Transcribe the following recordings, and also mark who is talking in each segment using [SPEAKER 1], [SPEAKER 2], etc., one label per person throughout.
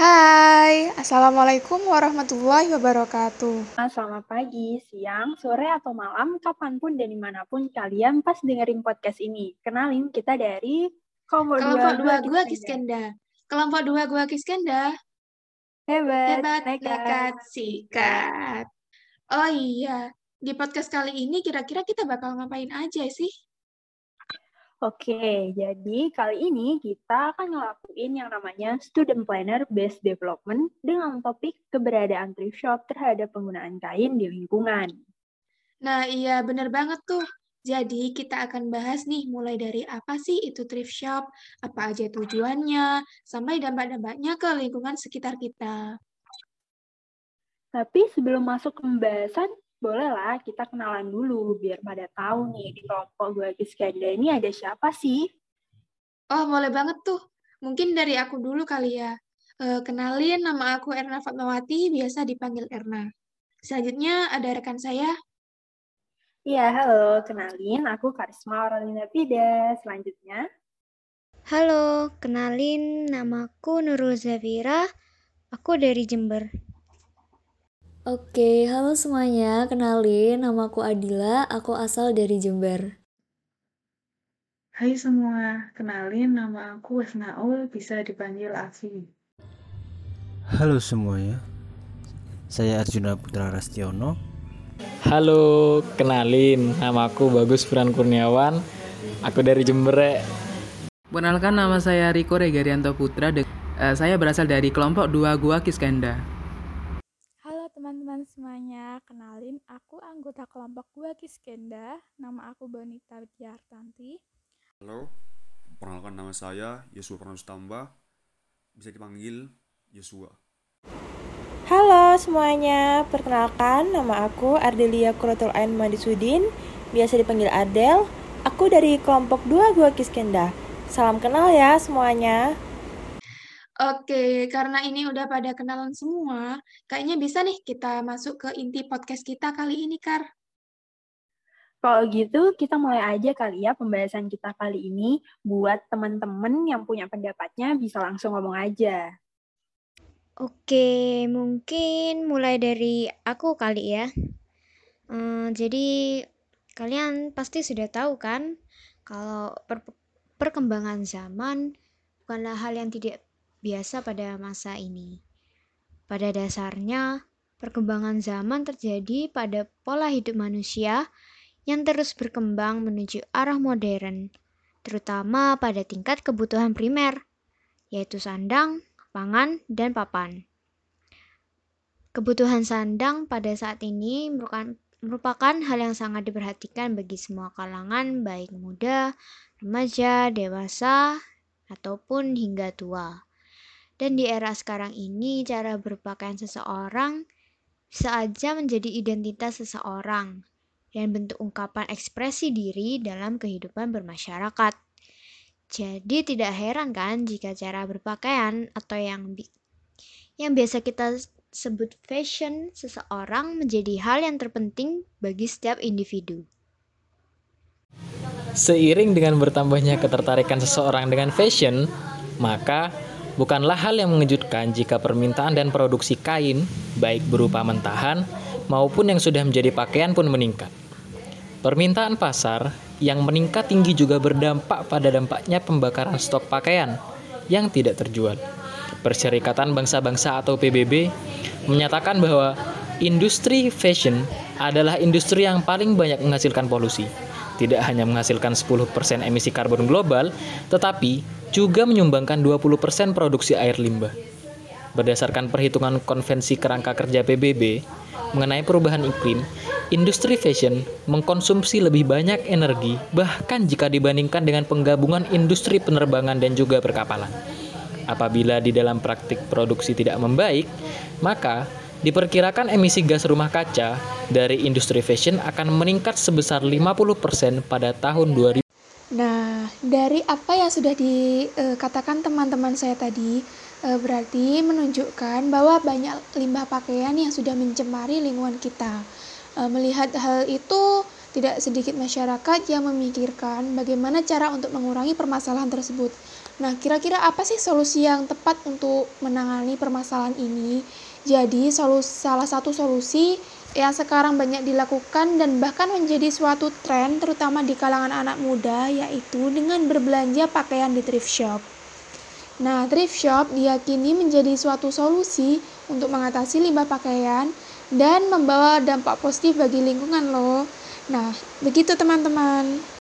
[SPEAKER 1] Hai, Assalamualaikum warahmatullahi wabarakatuh.
[SPEAKER 2] Selamat pagi, siang, sore, atau malam, kapan pun dan di mana pun kalian pas dengerin podcast ini. Kenalin, kita dari
[SPEAKER 1] Kelompok, Kelompok 2 Gua Kiskenda. Kelompok 2 Gua Kiskenda.
[SPEAKER 2] Hebat,
[SPEAKER 1] Hebat, nekat, nekat sikat. Oh iya, di podcast kali ini kira-kira kita bakal ngapain aja sih?
[SPEAKER 2] Oke, jadi kali ini kita akan ngelakuin yang namanya Student Planner Based Development dengan topik keberadaan thrift shop terhadap penggunaan kain di lingkungan.
[SPEAKER 1] Nah iya, bener banget tuh. Jadi kita akan bahas nih mulai dari apa sih itu thrift shop, apa aja tujuannya, sampai dampak-dampaknya ke lingkungan sekitar kita.
[SPEAKER 2] Tapi sebelum masuk ke pembahasan, bolehlah kita kenalan dulu biar pada tahu nih di kelompok gue Kiskanda ini ada siapa sih?
[SPEAKER 1] Oh, boleh banget tuh. Mungkin dari aku dulu kali ya. E, kenalin, nama aku Erna Fatmawati, biasa dipanggil Erna. Selanjutnya ada rekan saya.
[SPEAKER 2] Iya, halo. Kenalin, aku Karisma Oralina Pida. Selanjutnya.
[SPEAKER 3] Halo, kenalin namaku Nurul Zafira. Aku dari Jember.
[SPEAKER 4] Oke, halo semuanya. Kenalin, namaku Adila. Aku asal dari Jember.
[SPEAKER 5] Hai semua, kenalin nama aku Wasnaul, bisa dipanggil Afi.
[SPEAKER 6] Halo semuanya, saya Arjuna Putra Rastiono.
[SPEAKER 7] Halo, kenalin, nama aku Bagus Puran Kurniawan. Aku dari Jember.
[SPEAKER 8] Perkenalkan nama saya Riko Regarianto Putra. Uh, saya berasal dari kelompok 2 Gua Kiskenda
[SPEAKER 9] kenalin aku anggota kelompok gua Kiskenda, nama aku Bonita Widyartanti.
[SPEAKER 10] Halo, perkenalkan nama saya Yosua Pranustamba, bisa dipanggil Yosua.
[SPEAKER 11] Halo semuanya, perkenalkan nama aku Ardelia Kuratul Ain Madisudin, biasa dipanggil Adel. Aku dari kelompok 2 Gua Kiskenda. Salam kenal ya semuanya.
[SPEAKER 1] Oke, karena ini udah pada kenalan semua, kayaknya bisa nih kita masuk ke inti podcast kita kali ini, Kar.
[SPEAKER 2] Kalau gitu, kita mulai aja kali ya pembahasan kita kali ini. Buat teman-teman yang punya pendapatnya, bisa langsung ngomong aja.
[SPEAKER 3] Oke, mungkin mulai dari aku kali ya. Hmm, jadi, kalian pasti sudah tahu kan, kalau per perkembangan zaman bukanlah hal yang tidak biasa pada masa ini. Pada dasarnya, perkembangan zaman terjadi pada pola hidup manusia yang terus berkembang menuju arah modern, terutama pada tingkat kebutuhan primer, yaitu sandang, pangan, dan papan. Kebutuhan sandang pada saat ini merupakan, merupakan hal yang sangat diperhatikan bagi semua kalangan, baik muda, remaja, dewasa, ataupun hingga tua. Dan di era sekarang ini, cara berpakaian seseorang bisa aja menjadi identitas seseorang dan bentuk ungkapan ekspresi diri dalam kehidupan bermasyarakat. Jadi tidak heran kan jika cara berpakaian atau yang bi yang biasa kita sebut fashion seseorang menjadi hal yang terpenting bagi setiap individu.
[SPEAKER 7] Seiring dengan bertambahnya ketertarikan seseorang dengan fashion, maka Bukanlah hal yang mengejutkan jika permintaan dan produksi kain, baik berupa mentahan maupun yang sudah menjadi pakaian pun meningkat. Permintaan pasar yang meningkat tinggi juga berdampak pada dampaknya pembakaran stok pakaian yang tidak terjual. Perserikatan Bangsa-Bangsa atau PBB menyatakan bahwa industri fashion adalah industri yang paling banyak menghasilkan polusi. Tidak hanya menghasilkan 10% emisi karbon global, tetapi juga menyumbangkan 20% produksi air limbah. Berdasarkan perhitungan konvensi kerangka kerja PBB mengenai perubahan iklim, industri fashion mengkonsumsi lebih banyak energi bahkan jika dibandingkan dengan penggabungan industri penerbangan dan juga perkapalan. Apabila di dalam praktik produksi tidak membaik, maka diperkirakan emisi gas rumah kaca dari industri fashion akan meningkat sebesar 50% pada tahun 2000.
[SPEAKER 1] Nah, dari apa yang sudah dikatakan teman-teman saya tadi, eh, berarti menunjukkan bahwa banyak limbah pakaian yang sudah mencemari lingkungan kita. Eh, melihat hal itu, tidak sedikit masyarakat yang memikirkan bagaimana cara untuk mengurangi permasalahan tersebut. Nah, kira-kira apa sih solusi yang tepat untuk menangani permasalahan ini? Jadi, solusi, salah satu solusi yang sekarang banyak dilakukan dan bahkan menjadi suatu tren terutama di kalangan anak muda yaitu dengan berbelanja pakaian di thrift shop. Nah, thrift shop diyakini menjadi suatu solusi untuk mengatasi limbah pakaian dan membawa dampak positif bagi lingkungan loh. Nah, begitu teman-teman.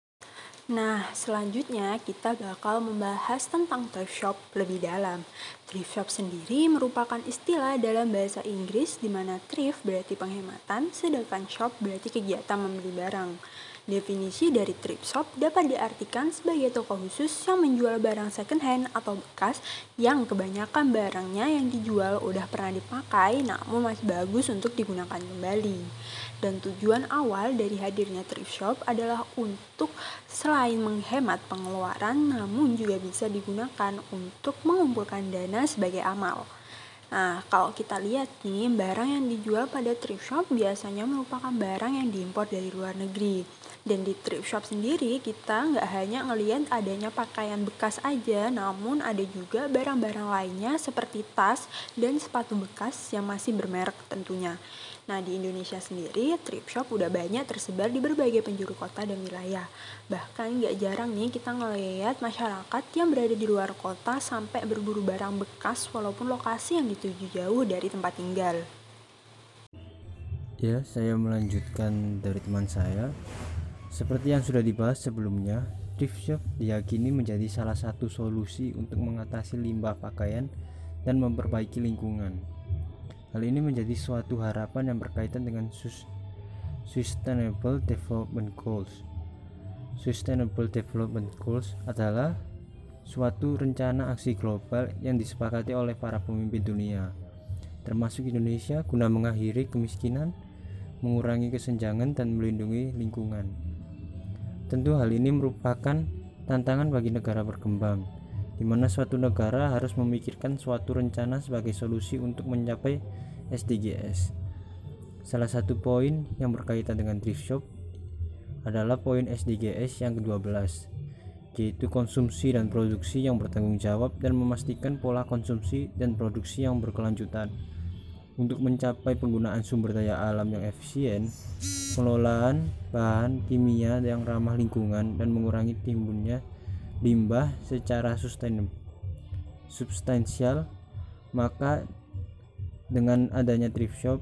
[SPEAKER 2] Nah, selanjutnya kita bakal membahas tentang thrift shop lebih dalam. Thrift shop sendiri merupakan istilah dalam bahasa Inggris di mana thrift berarti penghematan, sedangkan shop berarti kegiatan membeli barang. Definisi dari thrift shop dapat diartikan sebagai toko khusus yang menjual barang second hand atau bekas yang kebanyakan barangnya yang dijual udah pernah dipakai namun masih bagus untuk digunakan kembali. Dan tujuan awal dari hadirnya thrift shop adalah untuk selain menghemat pengeluaran namun juga bisa digunakan untuk mengumpulkan dana sebagai amal. Nah, kalau kita lihat nih, barang yang dijual pada thrift shop biasanya merupakan barang yang diimpor dari luar negeri. Dan di thrift shop sendiri kita nggak hanya ngelihat adanya pakaian bekas aja, namun ada juga barang-barang lainnya seperti tas dan sepatu bekas yang masih bermerek tentunya. Nah, di Indonesia sendiri, thrift shop udah banyak tersebar di berbagai penjuru kota dan wilayah. Bahkan nggak jarang nih kita ngeliat masyarakat yang berada di luar kota sampai berburu barang bekas walaupun lokasi yang dituju jauh dari tempat tinggal.
[SPEAKER 6] Ya, saya melanjutkan dari teman saya. Seperti yang sudah dibahas sebelumnya, thrift shop diyakini menjadi salah satu solusi untuk mengatasi limbah pakaian dan memperbaiki lingkungan. Hal ini menjadi suatu harapan yang berkaitan dengan Sustainable Development Goals. Sustainable Development Goals adalah suatu rencana aksi global yang disepakati oleh para pemimpin dunia, termasuk Indonesia, guna mengakhiri kemiskinan, mengurangi kesenjangan, dan melindungi lingkungan. Tentu, hal ini merupakan tantangan bagi negara berkembang di mana suatu negara harus memikirkan suatu rencana sebagai solusi untuk mencapai SDGs. Salah satu poin yang berkaitan dengan thrift shop adalah poin SDGs yang ke-12, yaitu konsumsi dan produksi yang bertanggung jawab dan memastikan pola konsumsi dan produksi yang berkelanjutan. Untuk mencapai penggunaan sumber daya alam yang efisien, pengelolaan bahan kimia yang ramah lingkungan dan mengurangi timbulnya limbah secara substansial maka dengan adanya thrift shop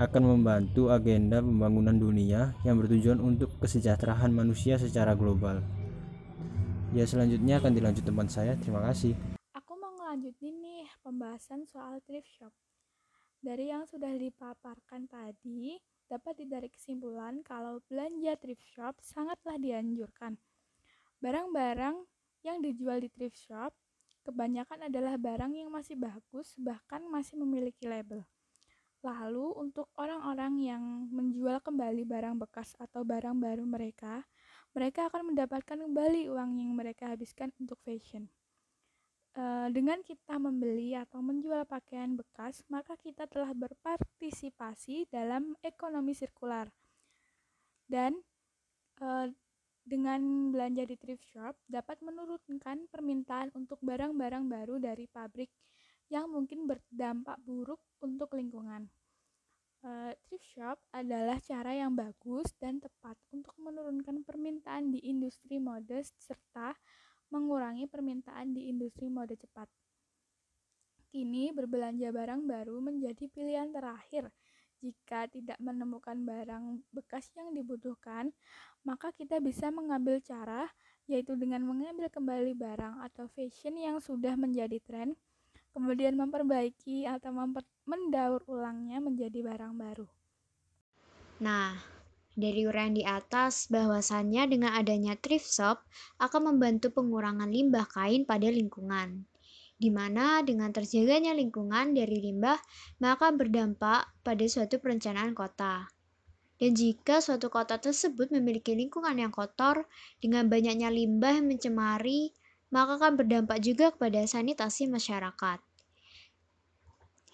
[SPEAKER 6] akan membantu agenda pembangunan dunia yang bertujuan untuk kesejahteraan manusia secara global. Ya selanjutnya akan dilanjut teman saya. Terima kasih.
[SPEAKER 9] Aku mau ngelanjutin nih pembahasan soal thrift shop. Dari yang sudah dipaparkan tadi, dapat ditarik kesimpulan kalau belanja thrift shop sangatlah dianjurkan. Barang-barang yang dijual di thrift shop kebanyakan adalah barang yang masih bagus, bahkan masih memiliki label. Lalu, untuk orang-orang yang menjual kembali barang bekas atau barang baru mereka, mereka akan mendapatkan kembali uang yang mereka habiskan untuk fashion. E, dengan kita membeli atau menjual pakaian bekas, maka kita telah berpartisipasi dalam ekonomi sirkular. Dan e, dengan belanja di thrift shop dapat menurunkan permintaan untuk barang-barang baru dari pabrik yang mungkin berdampak buruk untuk lingkungan. Uh, thrift shop adalah cara yang bagus dan tepat untuk menurunkan permintaan di industri mode serta mengurangi permintaan di industri mode cepat. Kini berbelanja barang baru menjadi pilihan terakhir jika tidak menemukan barang bekas yang dibutuhkan, maka kita bisa mengambil cara yaitu dengan mengambil kembali barang atau fashion yang sudah menjadi tren, kemudian memperbaiki atau memper mendaur ulangnya menjadi barang baru.
[SPEAKER 3] Nah, dari uraian di atas, bahwasannya dengan adanya thrift shop akan membantu pengurangan limbah kain pada lingkungan di mana dengan terjaganya lingkungan dari limbah maka berdampak pada suatu perencanaan kota. Dan jika suatu kota tersebut memiliki lingkungan yang kotor dengan banyaknya limbah yang mencemari, maka akan berdampak juga kepada sanitasi masyarakat.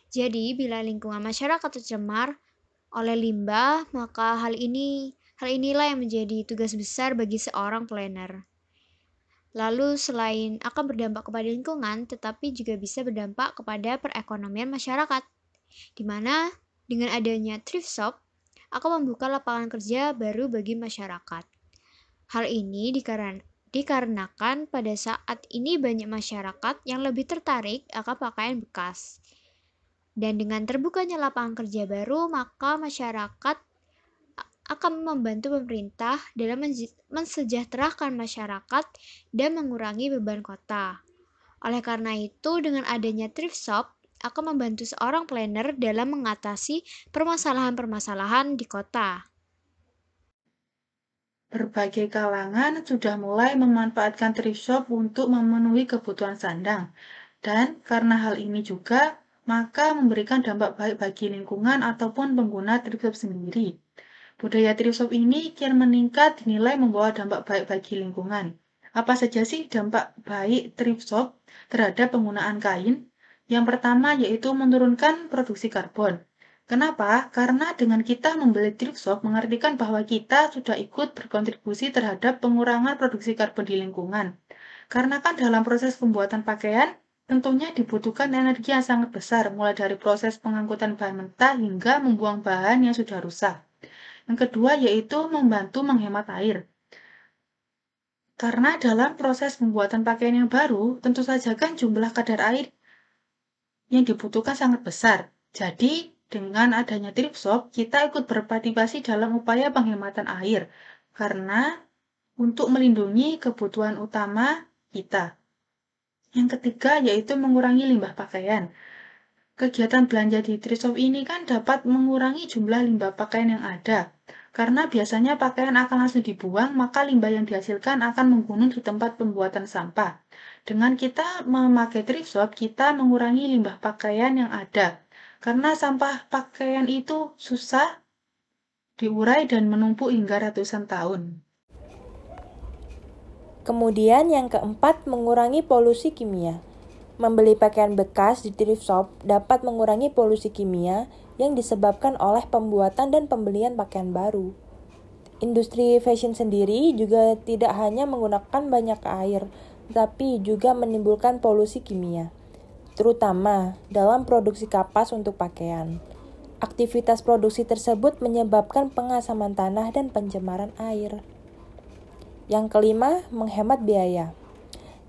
[SPEAKER 3] Jadi, bila lingkungan masyarakat tercemar oleh limbah, maka hal ini hal inilah yang menjadi tugas besar bagi seorang planner. Lalu selain akan berdampak kepada lingkungan, tetapi juga bisa berdampak kepada perekonomian masyarakat. Di mana dengan adanya thrift shop akan membuka lapangan kerja baru bagi masyarakat. Hal ini dikarenakan pada saat ini banyak masyarakat yang lebih tertarik akan pakaian bekas. Dan dengan terbukanya lapangan kerja baru, maka masyarakat akan membantu pemerintah dalam mensejahterakan masyarakat dan mengurangi beban kota. Oleh karena itu, dengan adanya thrift shop akan membantu seorang planner dalam mengatasi permasalahan-permasalahan di kota.
[SPEAKER 5] Berbagai kalangan sudah mulai memanfaatkan thrift shop untuk memenuhi kebutuhan sandang. Dan karena hal ini juga, maka memberikan dampak baik bagi lingkungan ataupun pengguna thrift shop sendiri. Budaya thrift shop ini kian meningkat dinilai membawa dampak baik bagi lingkungan. Apa saja sih dampak baik thrift shop terhadap penggunaan kain? Yang pertama yaitu menurunkan produksi karbon. Kenapa? Karena dengan kita membeli thrift shop mengartikan bahwa kita sudah ikut berkontribusi terhadap pengurangan produksi karbon di lingkungan. Karena kan dalam proses pembuatan pakaian, tentunya dibutuhkan energi yang sangat besar, mulai dari proses pengangkutan bahan mentah hingga membuang bahan yang sudah rusak. Yang kedua yaitu membantu menghemat air. Karena dalam proses pembuatan pakaian yang baru, tentu saja kan jumlah kadar air yang dibutuhkan sangat besar. Jadi, dengan adanya thrift shop, kita ikut berpartisipasi dalam upaya penghematan air karena untuk melindungi kebutuhan utama kita. Yang ketiga yaitu mengurangi limbah pakaian. Kegiatan belanja di thrift shop ini kan dapat mengurangi jumlah limbah pakaian yang ada. Karena biasanya pakaian akan langsung dibuang, maka limbah yang dihasilkan akan menggunung di tempat pembuatan sampah. Dengan kita memakai thrift shop, kita mengurangi limbah pakaian yang ada karena sampah pakaian itu susah diurai dan menumpuk hingga ratusan tahun.
[SPEAKER 11] Kemudian yang keempat, mengurangi polusi kimia. Membeli pakaian bekas di thrift shop dapat mengurangi polusi kimia yang disebabkan oleh pembuatan dan pembelian pakaian baru. Industri fashion sendiri juga tidak hanya menggunakan banyak air, tapi juga menimbulkan polusi kimia terutama dalam produksi kapas untuk pakaian. Aktivitas produksi tersebut menyebabkan pengasaman tanah dan pencemaran air. Yang kelima, menghemat biaya.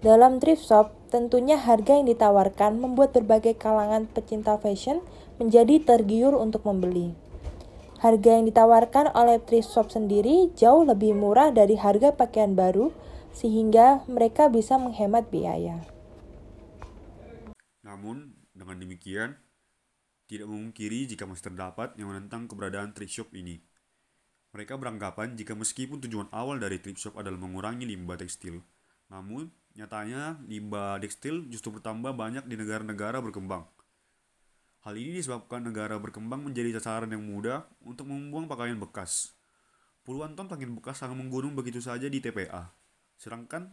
[SPEAKER 11] Dalam thrift shop, tentunya harga yang ditawarkan membuat berbagai kalangan pecinta fashion menjadi tergiur untuk membeli. Harga yang ditawarkan oleh thrift shop sendiri jauh lebih murah dari harga pakaian baru, sehingga mereka bisa menghemat biaya.
[SPEAKER 10] Namun, dengan demikian, tidak memungkiri jika masih terdapat yang menentang keberadaan thrift shop ini. Mereka beranggapan jika meskipun tujuan awal dari thrift shop adalah mengurangi limbah tekstil, namun nyatanya limbah tekstil justru bertambah banyak di negara-negara berkembang. Hal ini disebabkan negara berkembang menjadi sasaran yang mudah untuk membuang pakaian bekas. Puluhan ton pakaian bekas sangat menggunung begitu saja di TPA. Sedangkan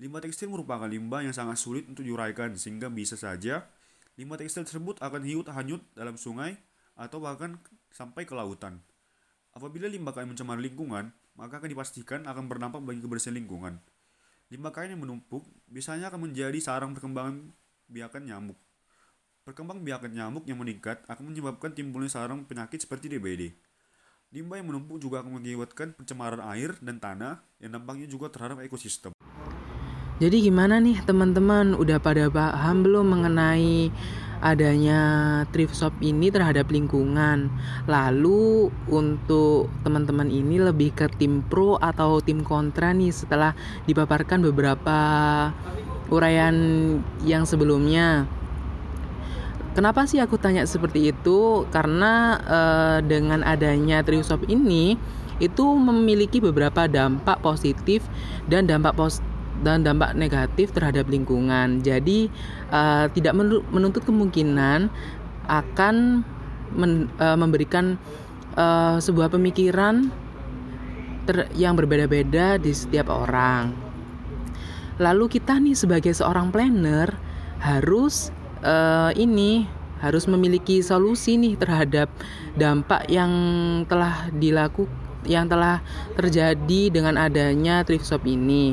[SPEAKER 10] Limbah tekstil merupakan limbah yang sangat sulit untuk diuraikan sehingga bisa saja limbah tekstil tersebut akan hiut hanyut dalam sungai atau bahkan sampai ke lautan. Apabila limbah kain mencemari lingkungan, maka akan dipastikan akan berdampak bagi kebersihan lingkungan. Limbah kain yang menumpuk biasanya akan menjadi sarang perkembangan biakan nyamuk. Perkembang biakan nyamuk yang meningkat akan menyebabkan timbulnya sarang penyakit seperti DBD. Limbah yang menumpuk juga akan mengakibatkan pencemaran air dan tanah yang dampaknya juga terhadap ekosistem.
[SPEAKER 8] Jadi gimana nih teman-teman udah pada paham belum mengenai adanya thrift shop ini terhadap lingkungan. Lalu untuk teman-teman ini lebih ke tim pro atau tim kontra nih setelah dipaparkan beberapa uraian yang sebelumnya. Kenapa sih aku tanya seperti itu? Karena uh, dengan adanya thrift shop ini itu memiliki beberapa dampak positif dan dampak positif dan dampak negatif terhadap lingkungan. Jadi uh, tidak menuntut kemungkinan akan men, uh, memberikan uh, sebuah pemikiran ter, yang berbeda-beda di setiap orang. Lalu kita nih sebagai seorang planner harus uh, ini harus memiliki solusi nih terhadap dampak yang telah dilakukan yang telah terjadi dengan adanya thrift shop ini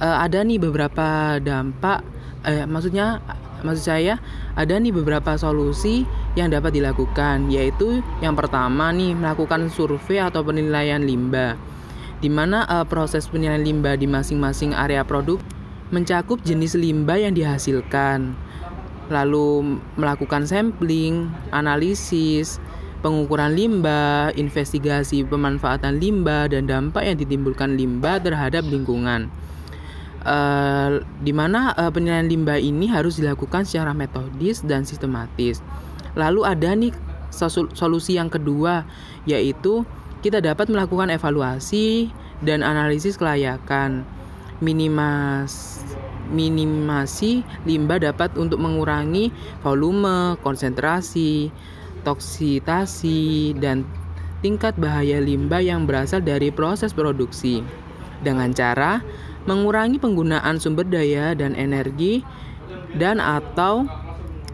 [SPEAKER 8] uh, ada nih beberapa dampak eh maksudnya maksud saya ada nih beberapa solusi yang dapat dilakukan yaitu yang pertama nih melakukan survei atau penilaian limbah di mana uh, proses penilaian limbah di masing-masing area produk mencakup jenis limbah yang dihasilkan lalu melakukan sampling, analisis, pengukuran limbah, investigasi pemanfaatan limbah dan dampak yang ditimbulkan limbah terhadap lingkungan. Uh, di mana uh, penilaian limbah ini harus dilakukan secara metodis dan sistematis. Lalu ada nih solusi yang kedua yaitu kita dapat melakukan evaluasi dan analisis kelayakan. Minimas minimasi limbah dapat untuk mengurangi volume, konsentrasi, toksitasi, dan tingkat bahaya limbah yang berasal dari proses produksi. Dengan cara mengurangi penggunaan sumber daya dan energi dan atau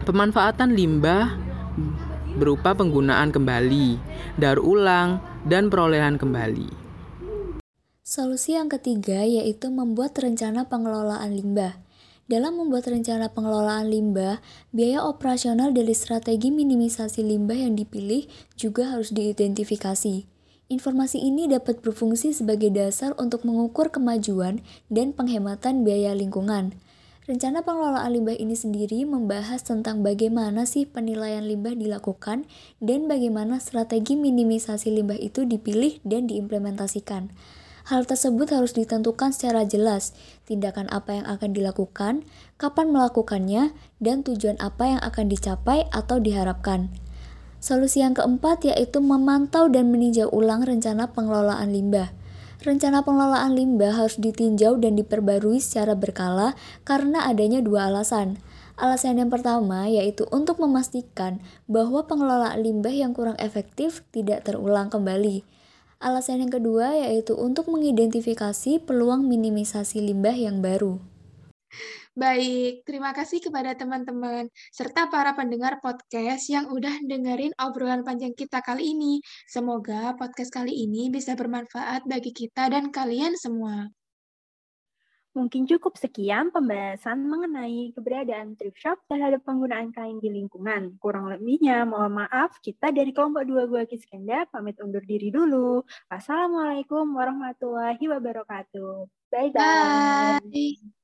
[SPEAKER 8] pemanfaatan limbah berupa penggunaan kembali, daur ulang, dan perolehan kembali.
[SPEAKER 4] Solusi yang ketiga yaitu membuat rencana pengelolaan limbah. Dalam membuat rencana pengelolaan limbah, biaya operasional dari strategi minimisasi limbah yang dipilih juga harus diidentifikasi. Informasi ini dapat berfungsi sebagai dasar untuk mengukur kemajuan dan penghematan biaya lingkungan. Rencana pengelolaan limbah ini sendiri membahas tentang bagaimana sih penilaian limbah dilakukan dan bagaimana strategi minimisasi limbah itu dipilih dan diimplementasikan. Hal tersebut harus ditentukan secara jelas, tindakan apa yang akan dilakukan, kapan melakukannya, dan tujuan apa yang akan dicapai atau diharapkan. Solusi yang keempat yaitu memantau dan meninjau ulang rencana pengelolaan limbah. Rencana pengelolaan limbah harus ditinjau dan diperbarui secara berkala karena adanya dua alasan. Alasan yang pertama yaitu untuk memastikan bahwa pengelolaan limbah yang kurang efektif tidak terulang kembali. Alasan yang kedua yaitu untuk mengidentifikasi peluang minimisasi limbah yang baru.
[SPEAKER 1] Baik, terima kasih kepada teman-teman serta para pendengar podcast yang udah dengerin obrolan panjang kita kali ini. Semoga podcast kali ini bisa bermanfaat bagi kita dan kalian semua.
[SPEAKER 2] Mungkin cukup sekian pembahasan mengenai keberadaan thrift shop terhadap penggunaan kain di lingkungan. Kurang lebihnya, mohon maaf, kita dari kelompok 2 Gua Kiskenda pamit undur diri dulu. Wassalamualaikum warahmatullahi wabarakatuh. Bye-bye.
[SPEAKER 1] Bye.